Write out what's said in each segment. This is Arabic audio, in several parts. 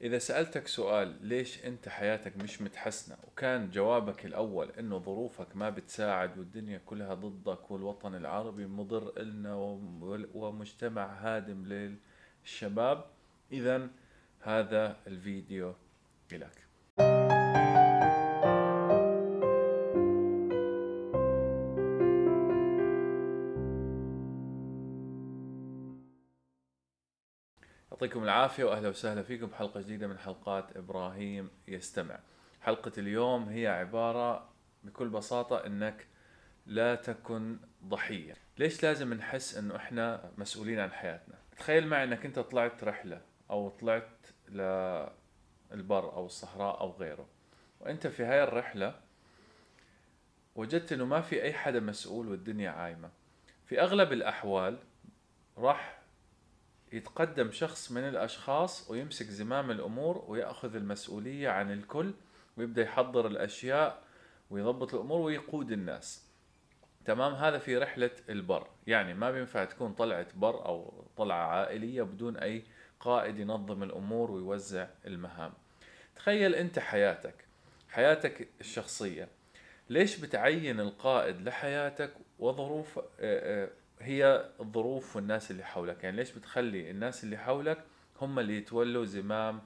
إذا سألتك سؤال ليش أنت حياتك مش متحسنة؟ وكان جوابك الأول إنه ظروفك ما بتساعد والدنيا كلها ضدك والوطن العربي مضر إلنا ومجتمع هادم للشباب. إذا هذا الفيديو إلك. يعطيكم العافية وأهلا وسهلا فيكم بحلقة جديدة من حلقات إبراهيم يستمع. حلقة اليوم هي عبارة بكل بساطة أنك لا تكن ضحية. ليش لازم نحس أنه إحنا مسؤولين عن حياتنا؟ تخيل معي أنك أنت طلعت رحلة أو طلعت للبر أو الصحراء أو غيره وأنت في هاي الرحلة وجدت أنه ما في أي حدا مسؤول والدنيا عايمة. في أغلب الأحوال راح يتقدم شخص من الأشخاص ويمسك زمام الأمور ويأخذ المسؤولية عن الكل ويبدأ يحضر الأشياء ويضبط الأمور ويقود الناس. تمام؟ هذا في رحلة البر. يعني ما بينفع تكون طلعة بر أو طلعة عائلية بدون أي قائد ينظم الأمور ويوزع المهام. تخيل أنت حياتك حياتك الشخصية. ليش بتعين القائد لحياتك وظروف هي الظروف والناس اللي حولك. يعني ليش بتخلي الناس اللي حولك هم اللي يتولوا زمام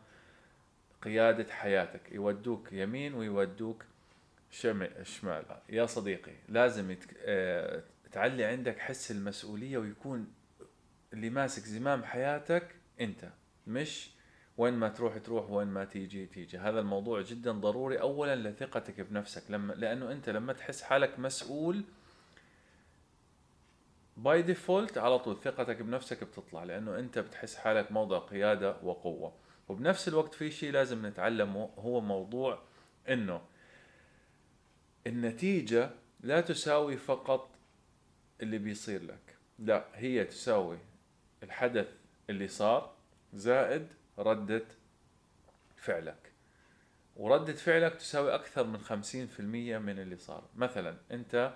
قيادة حياتك؟ يودوك يمين ويودوك شمال. يا صديقي لازم. آه... تعلي عندك حس المسؤولية ويكون اللي ماسك زمام حياتك أنت مش وين ما تروح تروح وين ما تيجي تيجي. هذا الموضوع جدا ضروري. اولا لثقتك بنفسك. لما لأنه أنت لما تحس حالك مسؤول by default على طول ثقتك بنفسك بتطلع لأنه أنت بتحس حالك موضع قيادة وقوة. وبنفس الوقت في شيء لازم نتعلمه هو موضوع إنه النتيجة لا تساوي فقط اللي بيصير لك. لا هي تساوي الحدث اللي صار زائد ردة فعلك. وردة فعلك تساوي أكثر من خمسين في المية من اللي صار. مثلا أنت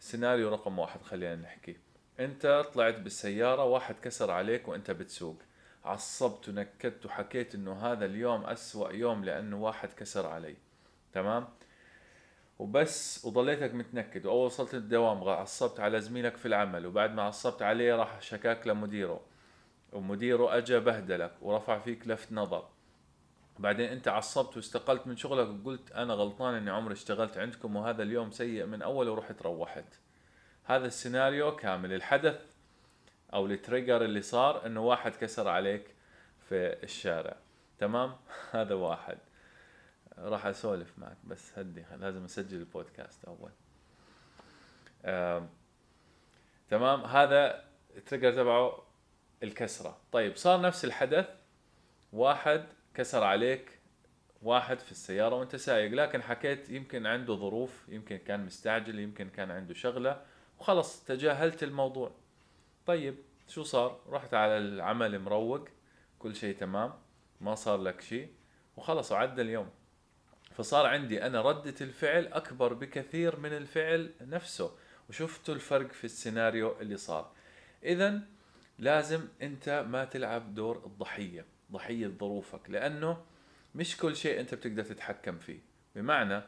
سيناريو رقم واحد خلينا نحكي. أنت طلعت بالسيارة واحد كسر عليك وأنت بتسوق. عصبت ونكدت وحكيت إنه هذا اليوم أسوأ يوم لأنه واحد كسر علي. تمام؟ وبس وضليتك متنكد. وأول وصلت الدوام عصبت على زميلك في العمل. وبعد ما عصبت عليه راح شكاك لمديره. ومديره أجى بهدلك ورفع فيك لفت نظر. بعدين أنت عصبت واستقلت من شغلك وقلت أنا غلطان إني عمري اشتغلت عندكم وهذا اليوم سيء من أول ورحت روحت. هذا السيناريو كامل. الحدث أو ال trigger اللي صار إنه واحد كسر عليك في الشارع. تمام؟ هذا واحد. راح أسولف معك بس هدي لازم أسجل البودكاست أول. تمام؟ هذا ال trigger تبعه الكسرة. طيب صار نفس الحدث. واحد كسر عليك واحد في السيارة وأنت سايق. لكن حكيت يمكن عنده ظروف يمكن كان مستعجل يمكن كان عنده شغلة. وخلص تجاهلت الموضوع. طيب شو صار؟ رحت على العمل مروق كل شيء تمام ما صار لك شيء وخلص وعدى اليوم. فصار عندي أنا ردة الفعل أكبر بكثير من الفعل نفسه وشفتوا الفرق في السيناريو اللي صار. اذا لازم أنت ما تلعب دور الضحية ضحية ظروفك لأنه مش كل شيء أنت بتقدر تتحكم فيه. بمعنى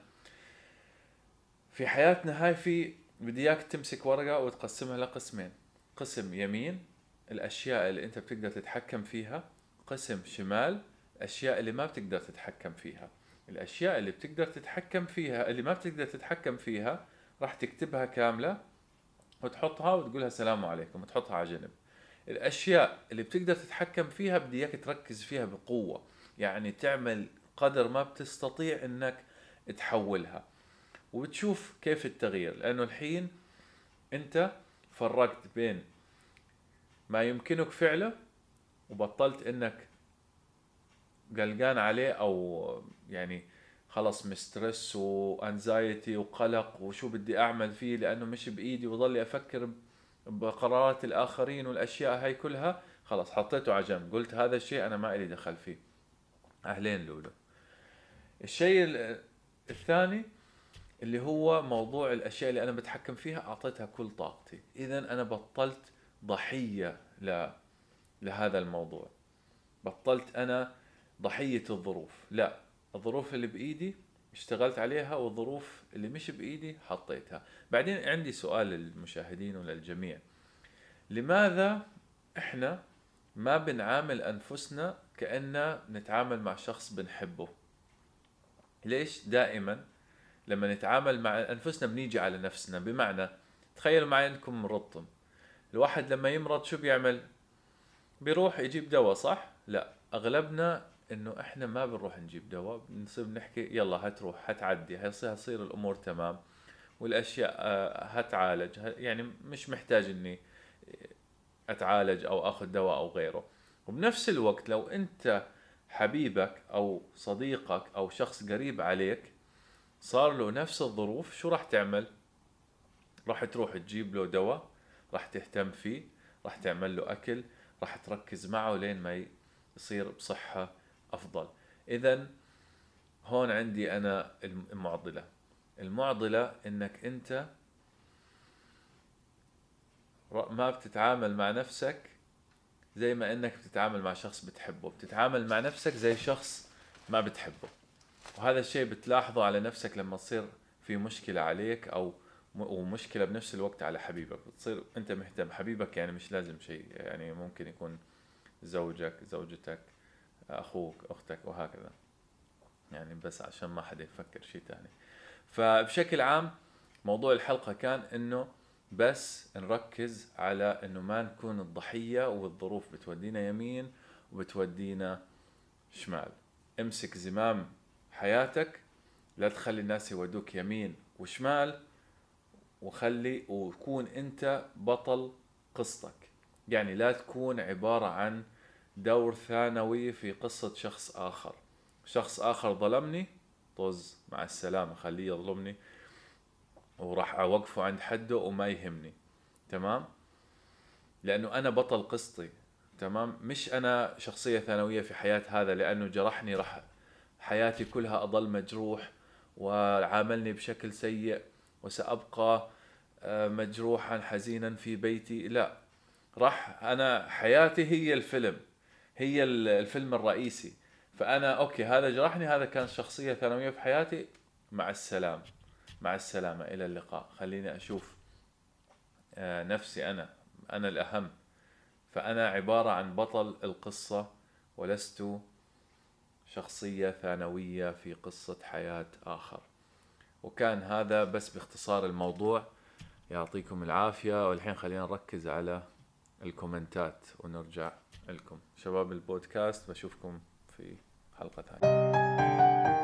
في حياتنا هاي في بدي اياك تمسك ورقة وتقسمها لقسمين. قسم يمين الأشياء اللي أنت بتقدر تتحكم فيها. قسم شمال الاشياء اللي ما بتقدر تتحكم فيها. الأشياء اللي بتقدر تتحكم فيها اللي ما بتقدر تتحكم فيها راح تكتبها كاملة وتحطها وتقولها السلام عليكم وتحطها على جنب. الأشياء اللي بتقدر تتحكم فيها بدي اياك تركز فيها بقوة. يعني تعمل قدر ما بتستطيع إنك تحولها. وبتشوف كيف التغيير لأنه الحين أنت فرقت بين ما يمكنك فعله وبطلت إنك قلقان عليه أو يعني خلص مسترس وانزايتي وقلق وشو بدي أعمل فيه لأنه مش بإيدي وضلي أفكر بقرارات الآخرين والأشياء هاي كلها خلص حطيته على جنب قلت هذا الشيء أنا ما إلي دخل فيه. أهلين لولو. الشيء الثاني اللي هو موضوع الأشياء اللي أنا بتحكم فيها أعطيتها كل طاقتي. اذا أنا بطلت ضحية ل... لهذا الموضوع. بطلت أنا ضحية الظروف. لا الظروف اللي بإيدي اشتغلت عليها والظروف اللي مش بإيدي حطيتها. بعدين عندي سؤال للمشاهدين وللجميع. لماذا إحنا ما بنعامل أنفسنا كأننا نتعامل مع شخص بنحبه؟ ليش دائما لما نتعامل مع أنفسنا بنيجي على نفسنا. بمعنى تخيلوا معي أنكم مرضتم. الواحد لما يمرض شو بيعمل؟ بيروح يجيب دواء صح؟ لا. أغلبنا إنه إحنا ما بنروح نجيب دواء. بنصير نحكي يلا هتروح هتعدي هيصير الأمور تمام. والأشياء آه، هتعالج. يعني مش محتاج إني أتعالج أو آخذ دواء أو غيره. وبنفس الوقت لو أنت حبيبك أو صديقك أو شخص قريب عليك صار له نفس الظروف شو راح تعمل؟ راح تروح تجيب له دواء راح تهتم فيه راح تعمل له أكل راح تركز معه لين ما يصير بصحة أفضل. اذا هون عندي أنا المعضلة. المعضلة إنك أنت ما بتتعامل مع نفسك زي ما إنك بتتعامل مع شخص بتحبه بتتعامل مع نفسك زي شخص ما بتحبه. وهذا الشيء بتلاحظه على نفسك لما تصير في مشكلة عليك أو ومشكلة بنفس الوقت على حبيبك. بتصير أنت مهتم حبيبك يعني مش لازم شيء يعني ممكن يكون زوجك زوجتك أخوك أختك وهكذا. يعني بس عشان ما حدا يفكر شيء تاني. فبشكل عام موضوع الحلقة كان إنه بس نركز على إنه ما نكون الضحية والظروف بتودينا يمين وبتودينا شمال. امسك زمام حياتك لا تخلي الناس يودوك يمين وشمال وخلي وكون أنت بطل قصتك. يعني لا تكون عبارة عن دور ثانوي في قصة شخص آخر. شخص آخر ظلمني طز مع السلامة خليه يظلمني وراح أوقفه عند حده وما يهمني. تمام؟ لأنه أنا بطل قصتي. تمام؟ مش أنا شخصية ثانوية في حياة هذا لأنه جرحني راح حياتي كلها أضل مجروح وعاملني بشكل سيء وسأبقى آه، مجروحا حزينا في بيتي. لا راح أنا حياتي هي الفيلم هي الفيلم الرئيسي. فأنا أوكي هذا جرحني هذا كان شخصية ثانوية في حياتي. مع السلام مع السلامة إلى اللقاء. خليني أشوف آه، نفسي أنا أنا الأهم. فأنا عبارة عن بطل القصة ولست شخصية ثانوية في قصة حياة آخر. وكان هذا بس باختصار الموضوع. يعطيكم العافية والحين خلينا نركز على الكومنتات ونرجع لكم. شباب البودكاست بشوفكم في حلقة ثانية.